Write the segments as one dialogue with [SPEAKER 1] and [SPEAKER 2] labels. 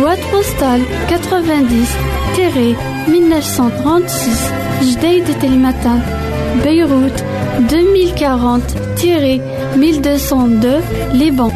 [SPEAKER 1] Boîte postale 90-1936 Jdeï de Telmata. Beyrouth 2040-1202 Liban.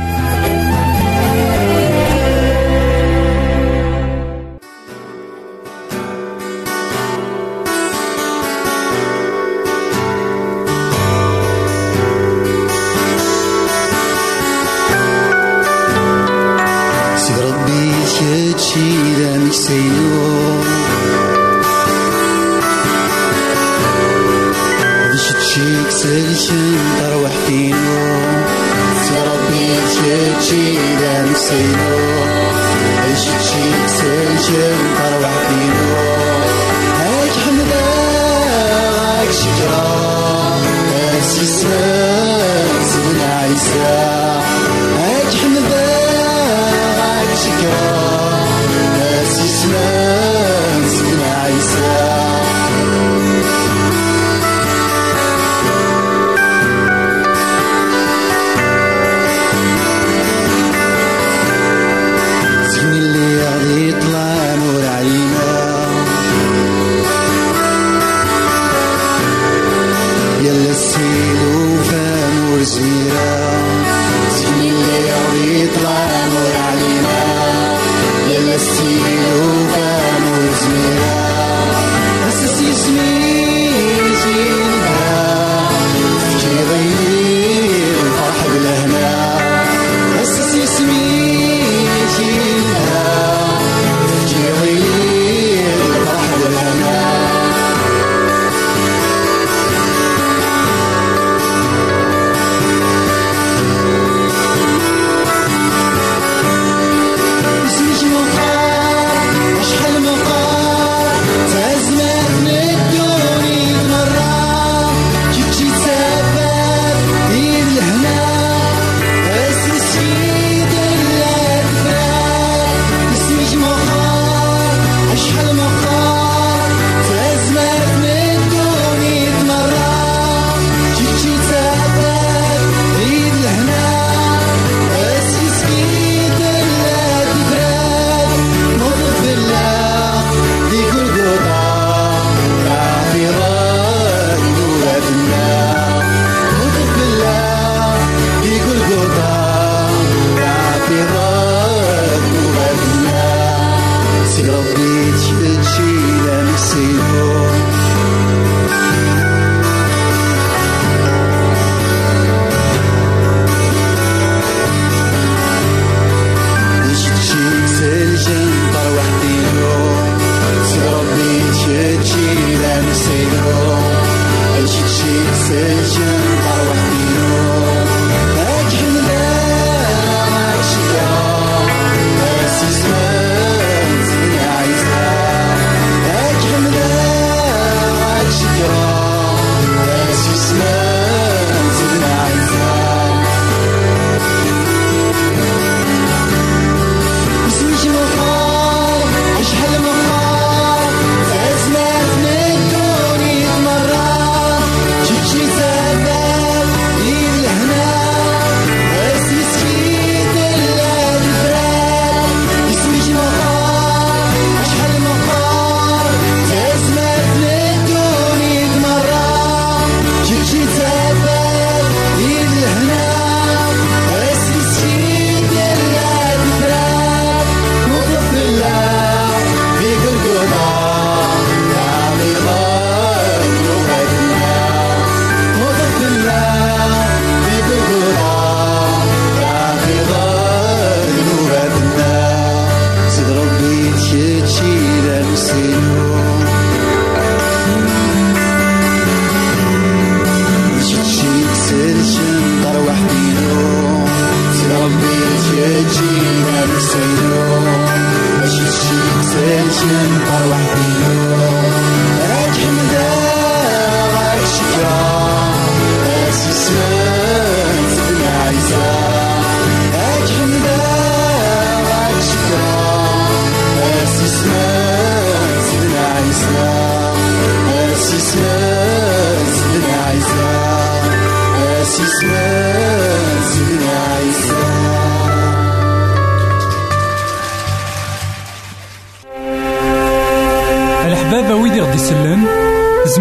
[SPEAKER 2] all I can do.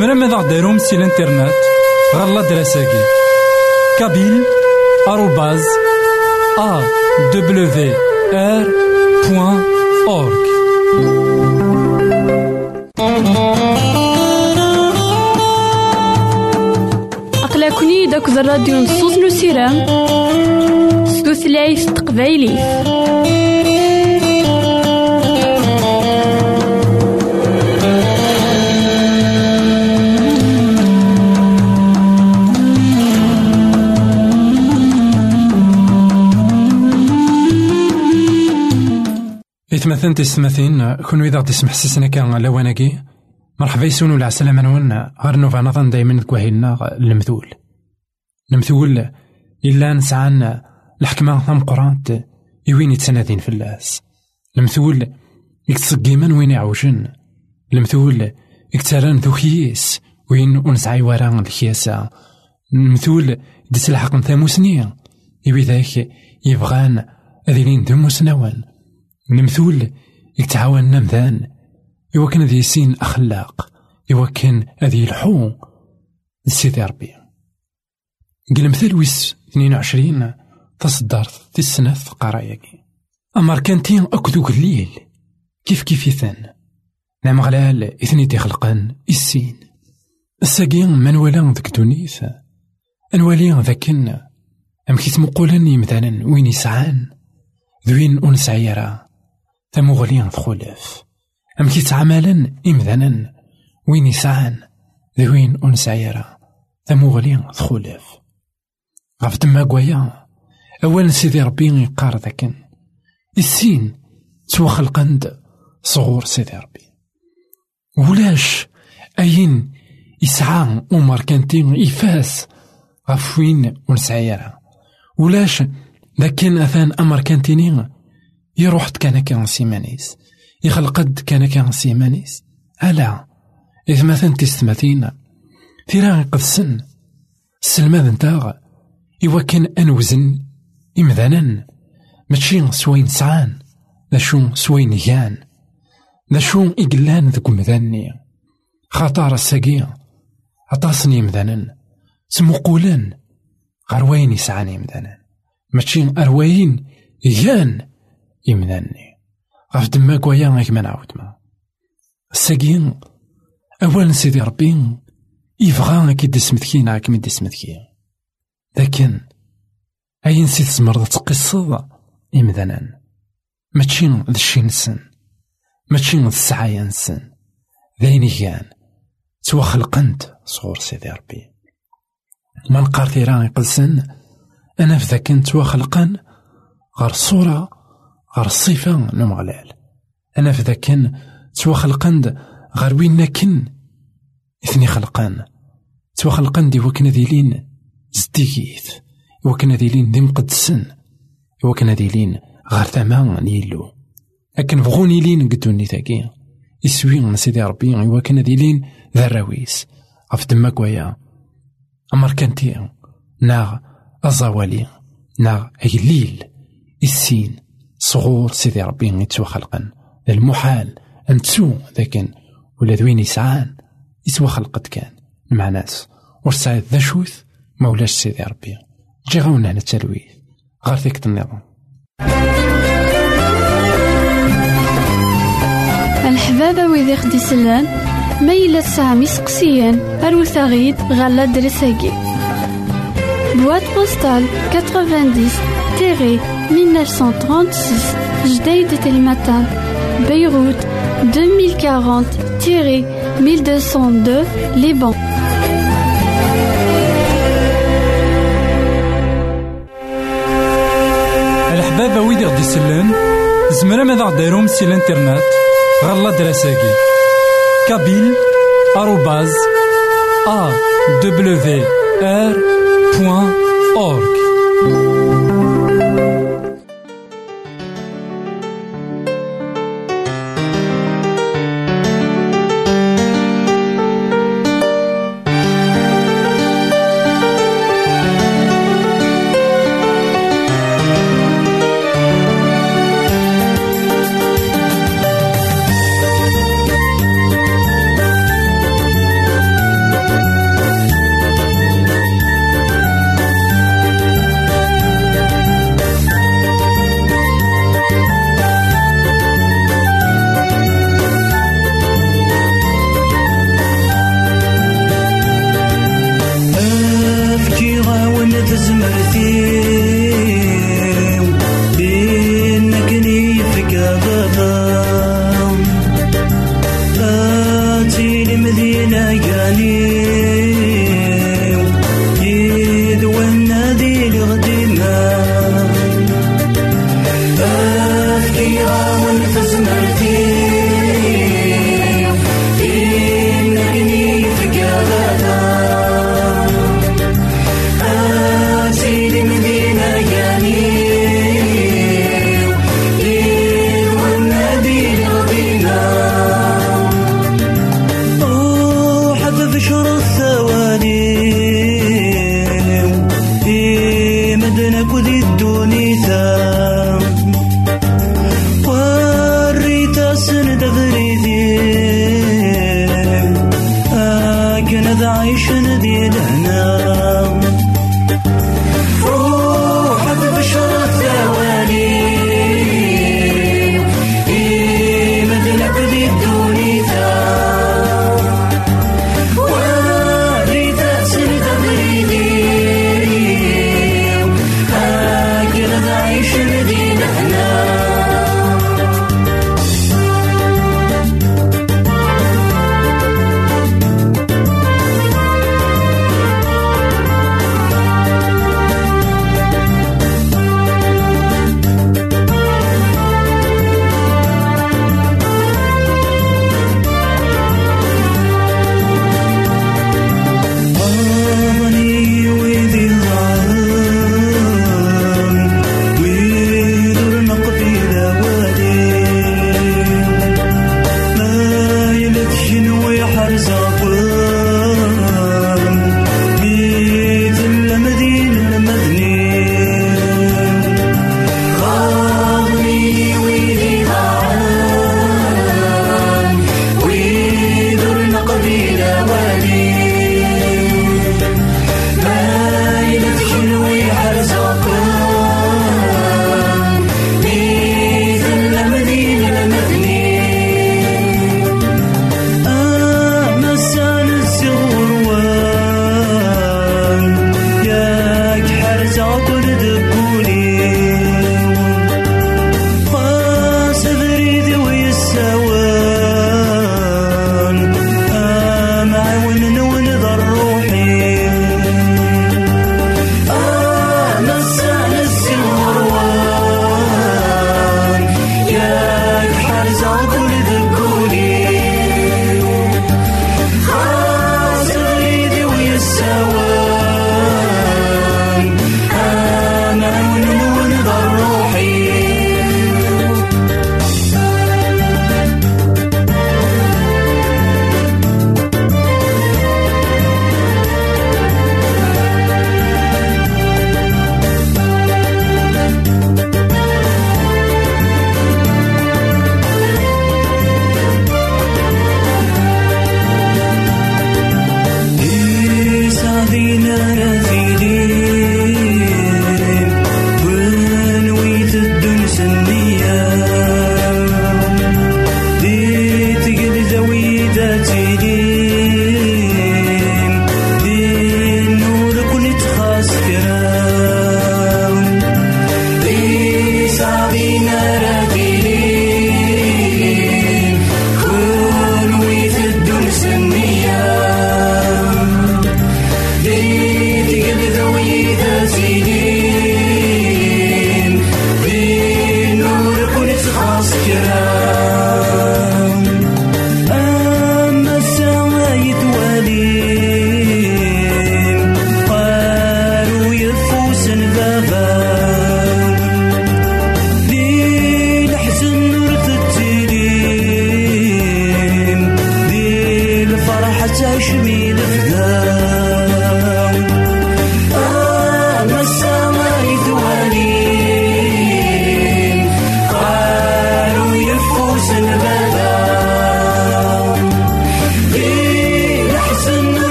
[SPEAKER 2] زمرا ماذا غديرهم سي الانترنت غالا دراساكي كابيل آروباز أ دبليو آر بوان أورك
[SPEAKER 1] أقلكني داك الراديو نصوص نسيرام ستوثلايف تقبايلي
[SPEAKER 2] إثمثن تستمثين كون إذا تسمح سسنا كان لواناكي مرحبا يسون ولا عسلامة نون غير نوفا نظن دايما كواهيلنا المثول المثول إلا نسعان الحكمة ثم قرانت يوين يتسنادين في اللاس. المثول يكتسقيمن وين يعوجن المثول يكتران ذو خيس وين ونسعي ورا الكياسة المثول دس الحق ثاموسني يبي ذاك يبغان أذيلين ذو مسنوان المثول يتعاون نمذان يوكن ذي سين أخلاق يوكن ذي الحو سيدي ربي. قل مثال ويس 22 تصدرت في السنة في قراياكي أمر كانتين أكدو قليل كيف كيف يثن؟ نعم غلال إثني تخلقان السين. الساقين من ولا ذك دونيث أنوالي ذاكن أم كيت مقولن مثلا وين يسعان؟ ذوين ثمغلين ذخلف أم كيت عملا إمذنا وين يسعان ذوين أنسعيرا ثمغلين ذخلف غف دما قويا أولا سيدي ربي يقار ذاكن السين توخلقند صغور سيدي ربي. ولاش أين يسعى عمر كانتين يفاس غف وين ونسعيرا ولاش لكن أثان أمر كانتيني يروح كان كان سيمانيس يخلقد كان كان سيمانيس ألا إذا مثلا تستمثين تيرا قدسن السلماد نتاغ إوا كان أنوزن إمذانا. ماشي سوين سعان. لا شو سوين يان. لا شو إقلان ذك مذاني خطار الساقية عطاسني مذانا سمقولان. غير وين يسعاني مذانا ماشي أرواين يان. إمذاني غف دماك ويا غيك ما نعاود ما. الساقين أولا سيدي ربي يبغى كي دسمتكي نعاك من دسمتكي لكن أين سي تزمر تقصد؟ إمذانا ماشي ذا الشي نسن. ماشي ذا السعايا نسن. ذاين كان. توخلقنت صغور سيدي ربي. ما نقار ثيران يقلسن أنا في ذاك نتوخلقن غير الصورة غير الصفة نمغلال أنا في ذاك توخلقن غير وين كن إثني خلقان. توخلقن دي وكنا ذيلين زديكيث وكنا ذيلين ذي مقدسن وكنا ذيلين غير ثمان نيلو. لكن بغوني لين قدوني ثاقي يسوي سيدي ربي. وكنا ذيلين الراويس. غف دماك ويا. أمر كانتي ناغ أزاوالي. ناغ أجليل السين صغور سيدي ربي يتوخلقن المحال أن تسو ذاكن ولا ذوين يسعان يتوخلقت كان. مع ناس. ورسعد ذا شوث مولاش سيدي ربي. جي غاونا هنا التلويث غير ذيك النظام
[SPEAKER 1] الحبابة ويدي خدي سلان ما تسعام يسقسيان أروت غيد غالا درساكي بواد بوستال 90 تيري 1936 جديد تلمتان بيروت 2040 تيري 1202 لبنان
[SPEAKER 2] الحبابة ويدي غدي يسلن زمرا ماذا غديرهم سي الانترنت
[SPEAKER 3] غالا دراساكي. كابيل آروباز أ دبليو آر بوان أورك.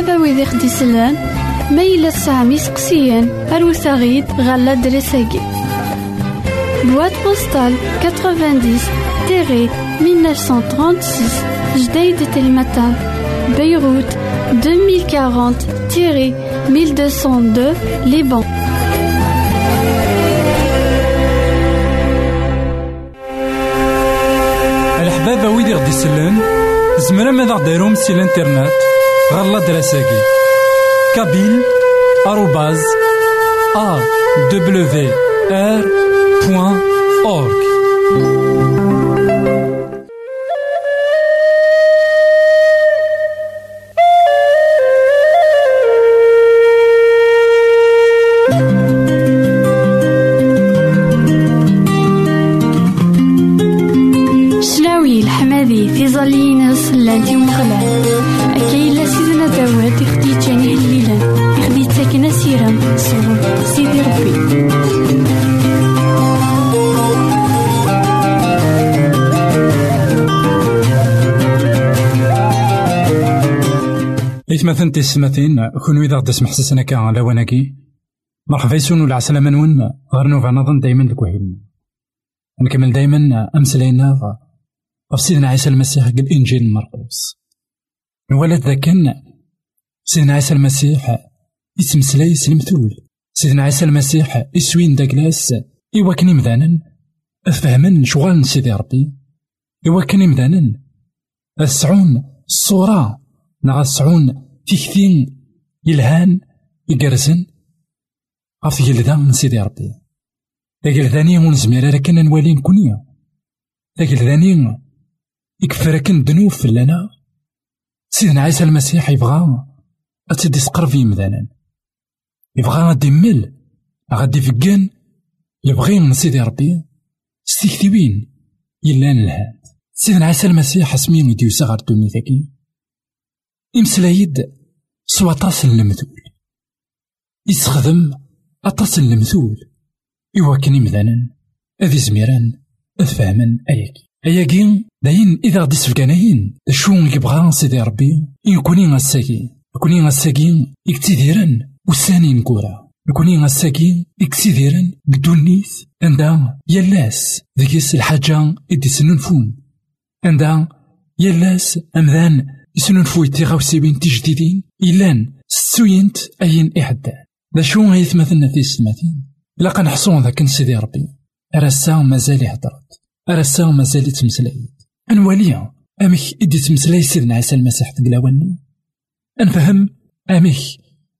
[SPEAKER 1] الحبابة ويدي خدي سلان ميلا سامي سقسيان أروساغيد غالا دريساكي. Boîte postale 90-1936 Jdeï de Telmatan Beyrouth 2040-1202 Liban
[SPEAKER 2] الحبابة ويدي غدي يسلن زمرا ماذا غديرهم سي الإنترنت؟ غالا دراساكي كابيل آروباز أ دبليو آر بوان أورك
[SPEAKER 1] شلاوي الحمادي في ظلينا سلانتي ومغلان
[SPEAKER 2] إثمثن تسمثين كون إذا غدا سمح سسنا كا على وناكي مرحبا يسون ولا عسلامة نون غير نوفا نظن دايما الكوهيل نكمل دايما أمسلينا غف سيدنا عيسى المسيح قال الإنجيل مرقوس. الولد ذا كان سيدنا عيسى المسيح يتمسلاي سلمتول سيدنا عيسى المسيح يسوين داكلاس إوا كان مذانا فهمن شغال سيدي ربي. إوا كان مذانا السعون الصورة. نغا السعون تيكتين يلهان يقرزن غف يلدا من سيدي ربي. ذاك الثاني ونزمير كنا نوالي نكونيا ذاك الثاني يكفر كن دنوب لنا سيدنا عيسى المسيح يبغى أتدي سقرب يمدانا يبغى غادي مل غادي فكان يبغي من سيدي ربي. ستيكتيوين يلان الهاد سيدنا عيسى المسيح اسمين يديوسا غار الدنيا ذاكي. إمسلايد سوا طاس المثول يستخدم أطاس المثول إوا كان يمدانا أذي زميران أفهمن أياكي أياكي داين إذا غدي سفكاناين شو يبغى سيدي ربي؟ يكوني غساكي. يكوني غساكي يكتيديرن وساني نكورا يكوني غساكي يكتيديرن بدونيث عندها يلاس ذيكيس الحاجة إدي سننفون عندها يلاس أمذان يسننفو يتيغاوسيبين تجديدين إلان ستوينت أين إحدان دا شو هيثمثلنا في السماتين إلا كنحصون ذاك سيدي ربي. أرسا مازال يهدرت أرسا مازال يتمسلايد أنواليا أمك إدي تمسلاي سيدنا عيسى المسيح تقلاواني أنفهم أمك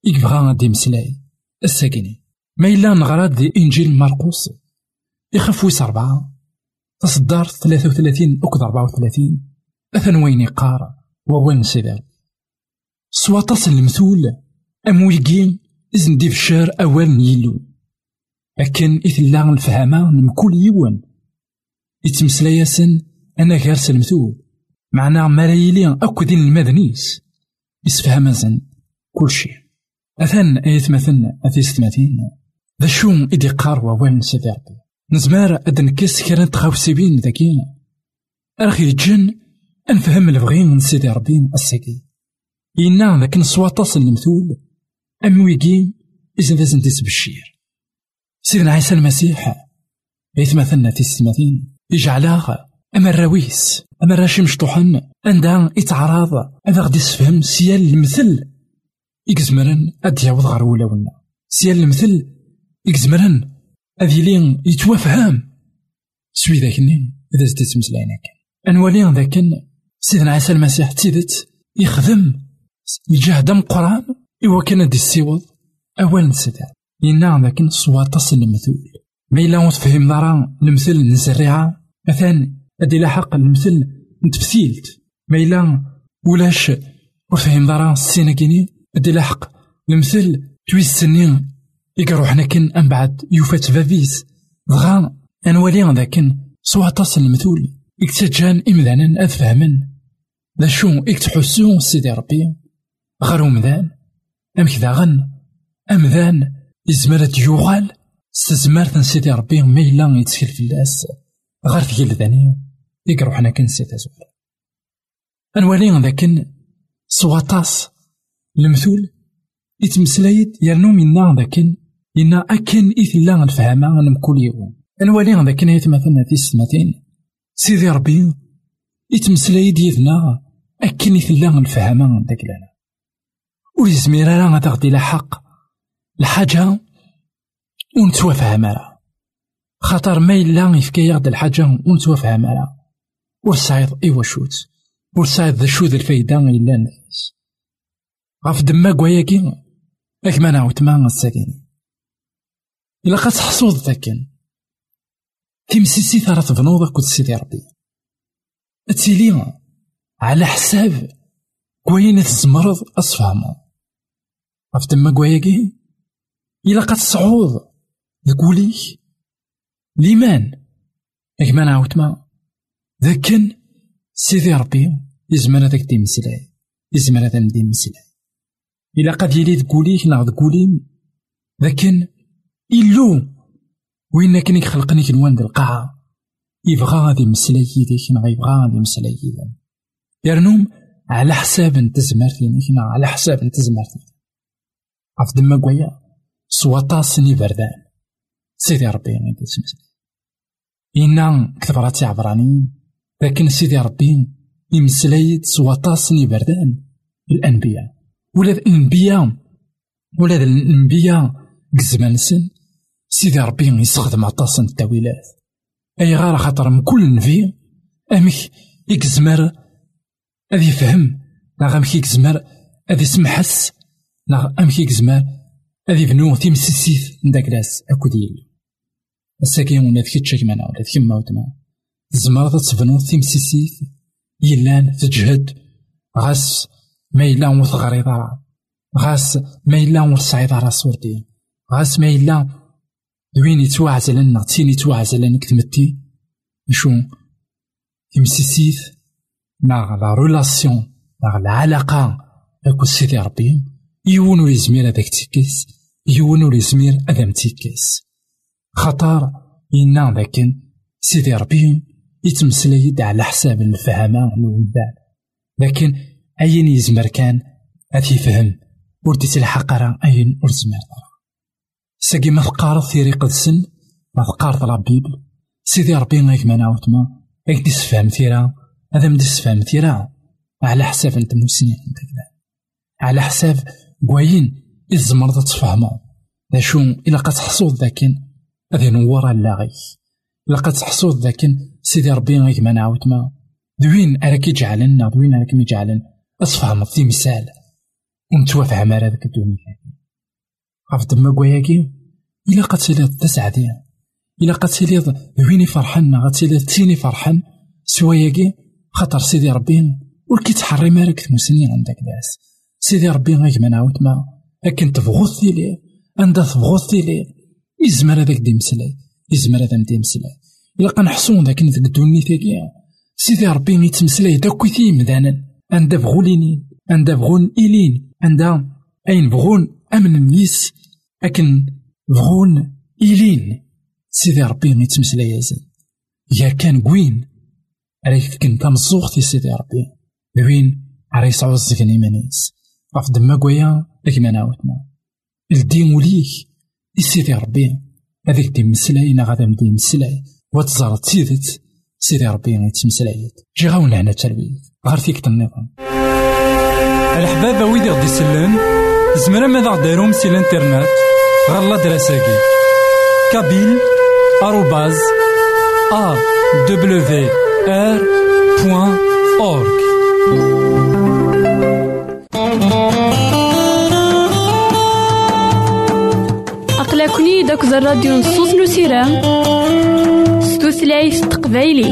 [SPEAKER 2] يكبغا غادي مسلاي الساكني ما إلا نغراد دي إنجيل مرقوس يخف ويس أربعة. تصدر ثلاثة وثلاثين أكد أربعة وثلاثين. أثن وين يقار ووين سيدي سوا تصل المثول أم ويقين؟ إذن دي الشار أول يلو لكن إثلا الفهامة من كل يوان. يتمسلاياسن أنا غير سلمثول معنا ملايلي أكو دين المدنيس. يسفهم زن كل شيء. أثن أيت مثلنا أثيس ثماتين ذا شو إدي قار ووين سيدي ربي نزمار أدن كيس كانت خاوسيبين ذاكينا أخي جن أنفهم البغي من سيدي ربي السكي إنا ذاك نصواطاس المثول أم ويجي إذن لازم تيس بالشير. سيدنا عيسى المسيح إيث مثلنا في السماتين يجعلها أما الراويس أما الراشي مشطوحن عندها يتعرض أذا غدي يسفهم سيال المثل يكزمرن أد يعوض غير ولاونا سيال المثل يكزمرن أذي لين يتوافهم سوي ذاك النين إذا زدت مسلاينك أنوالي ذاك سيدنا عيسى المسيح تيدت يخدم يجاهد القرآن إوا كان دي السيوض أول نسيدا ينا ذاك صواطس المثول ما إلا وتفهم دارا المثل نزريعة مثلا أدي لاحق المثل نتفسيلت ما إلا ولاش وفهم دارا السينة كيني أدي لاحق المثل تويس سنين يقروحنا كن أم بعد يوفات فافيس. دغا أنوالي ذاك صواطس المثول إكتجان إمذانا أفهمن ذا شو إكتحسو سيدي ربي. غير أمذان أمك داغن أمذان إزمرة يوغال ستزمرت سيدي ربي ما إلا يتسكل في اللاس. غير تجيل ذاني يقروح حنا كن سيدي زوال. أنوالي ذاكن سواطاس المثول يتمسلايد يرنو منا ذاكن إنا أكن إثلا الفهامة نم كل يوم. أنوالي ذاكن يتمثلنا في السماتين سيدي ربي يتمسلايد يدنا أكن إثلا الفهامة داك لنا ولزمير راه غتغدي لحق الحاجة ونتوافهم راه خاطر ما إلا يفكا يغد الحاجة ونتوافهم راه ورسايد إيوا شوت ورسايد ذا شوت الفايدة إلا الناس. غاف دما كواياكي اك ما نعاود ما إلا قد تحصود ذاكن تمسيسي ثرى تبنوض كود سيدي ربي. تسيلي على حساب كوين تزمرض أصفهمو غاف دما كواياكي إلا قد تصعود ذكوليك ليمان ما نعاود ما؟ ذاكن سيدي ربي يزمر هذاك ديمسلاي يزمر هذا ديمسلاي إلا قد يلي ذكوليك ناغ ذكوليم لكن إلو وين كان يخلقني كنوان القاعة يبغى غادي يمسلاي يديك ناغ يبغى غادي يمسلاي يديك يرنوم على حساب انت زمرتينيك على حساب انت زمرتينيك عف دما كويا سوا طاسني بردان سيدي ربي غادي تسمسلي إنا كتبراتي عبراني لكن سيدي ربي يمسلايد سوا طاسني بردان الأنبياء ولا الأنبياء ولا الأنبياء كزمان سن. سيدي ربي يستخدم عطاس التاويلات. أي غار خاطر من كل نبي أمك يكزمر أذي يفهم؟ لا غامك يكزمر أذي يسمحس لا أمك يكزمر أذي بنو تيمسيسيت نداك لاس اكوديل الساكي ولا ذكي تشاكمانا ولا ذكي موتما زمرض تبنو تيمسيسيت يلان تجهد غاس ما إلا ور تغريض راه غاس ما إلا ور تصعيد راه صورتي غاس ما إلا وين يتواعزل تين يتواعزل لنا كتمتي. شو؟ تمسيسيت مع لا رولاسيون مع العلاقة أكو سيدي ربي يونو يزمير هذاك تيكيس يونو يزمير هذا متيكيس خطر إنا ذاكن سيدي ربي يتمسلي على حساب الفهمة والبال لكن أين يزمر كان أثي فهم ور تلحق أين ور زمر ساقي ما تقارض ثيري قدسن ما تقارض لا بيبل سيدي ربي غيك ما نعاود ما غيك تسفهم ثيرا هذا من تسفهم ثيرا على حساب أنت مسنين على حساب كواين الزمر تفهمو ذا شو إلا قد تحصود ذاكن هذا نورا اللاغي إلا قد تحصود ذاكن سيدي ربي غيك ما نعاود ما. دوين أراك يجعلنا دوين أراك يجعلن. أصفهم في مثال. ونتوافهم على ذاك الدنيا. غاف دما كواياكي إلا قد تليض تسعدي إلا قد تليض وين فرحان غتليض تيني فرحان. سواياكي خاطر سيدي ربي ولكي تحري مالك تمسنين عندك ناس سيدي ربي غيك ما نعاود ما لكن تبغوث لي عندها تبغوث لي يزمر هذاك دي مسلاي يزمر هذا دي مسلاي إلا قنحصون ذاك ذاك الدنيا تاكي سيدي ربي يتمسلاي داك ويثي مدانا عندها بغولينين عندها بغون إلين عندها أين بغون أمن النيس أكن بغون إلين سيدي ربي يتمسلا يازن يا كان كوين راك كن تمزوغ في سيدي ربي. وين راي يسعو الزكن إيمانيس. غاف دما كويا ما نعاودنا الدين وليك. سيدي ربي. هذيك دي مسلاي نا غادا مدي مسلاي. وتزار تيدت سيدي ربي يتمسلايت جي غاونا هنا تربيت. غار فيك النظام
[SPEAKER 3] الحبابة ويدي غدي يسلم زمرا ماذا غديرهم سي الإنترنت. غالا دراساكي. كابيل. آروباز. أ دبليو أورك
[SPEAKER 1] أقلكني داك الراديو نصوص نسيران ستوثلايف تقبايلي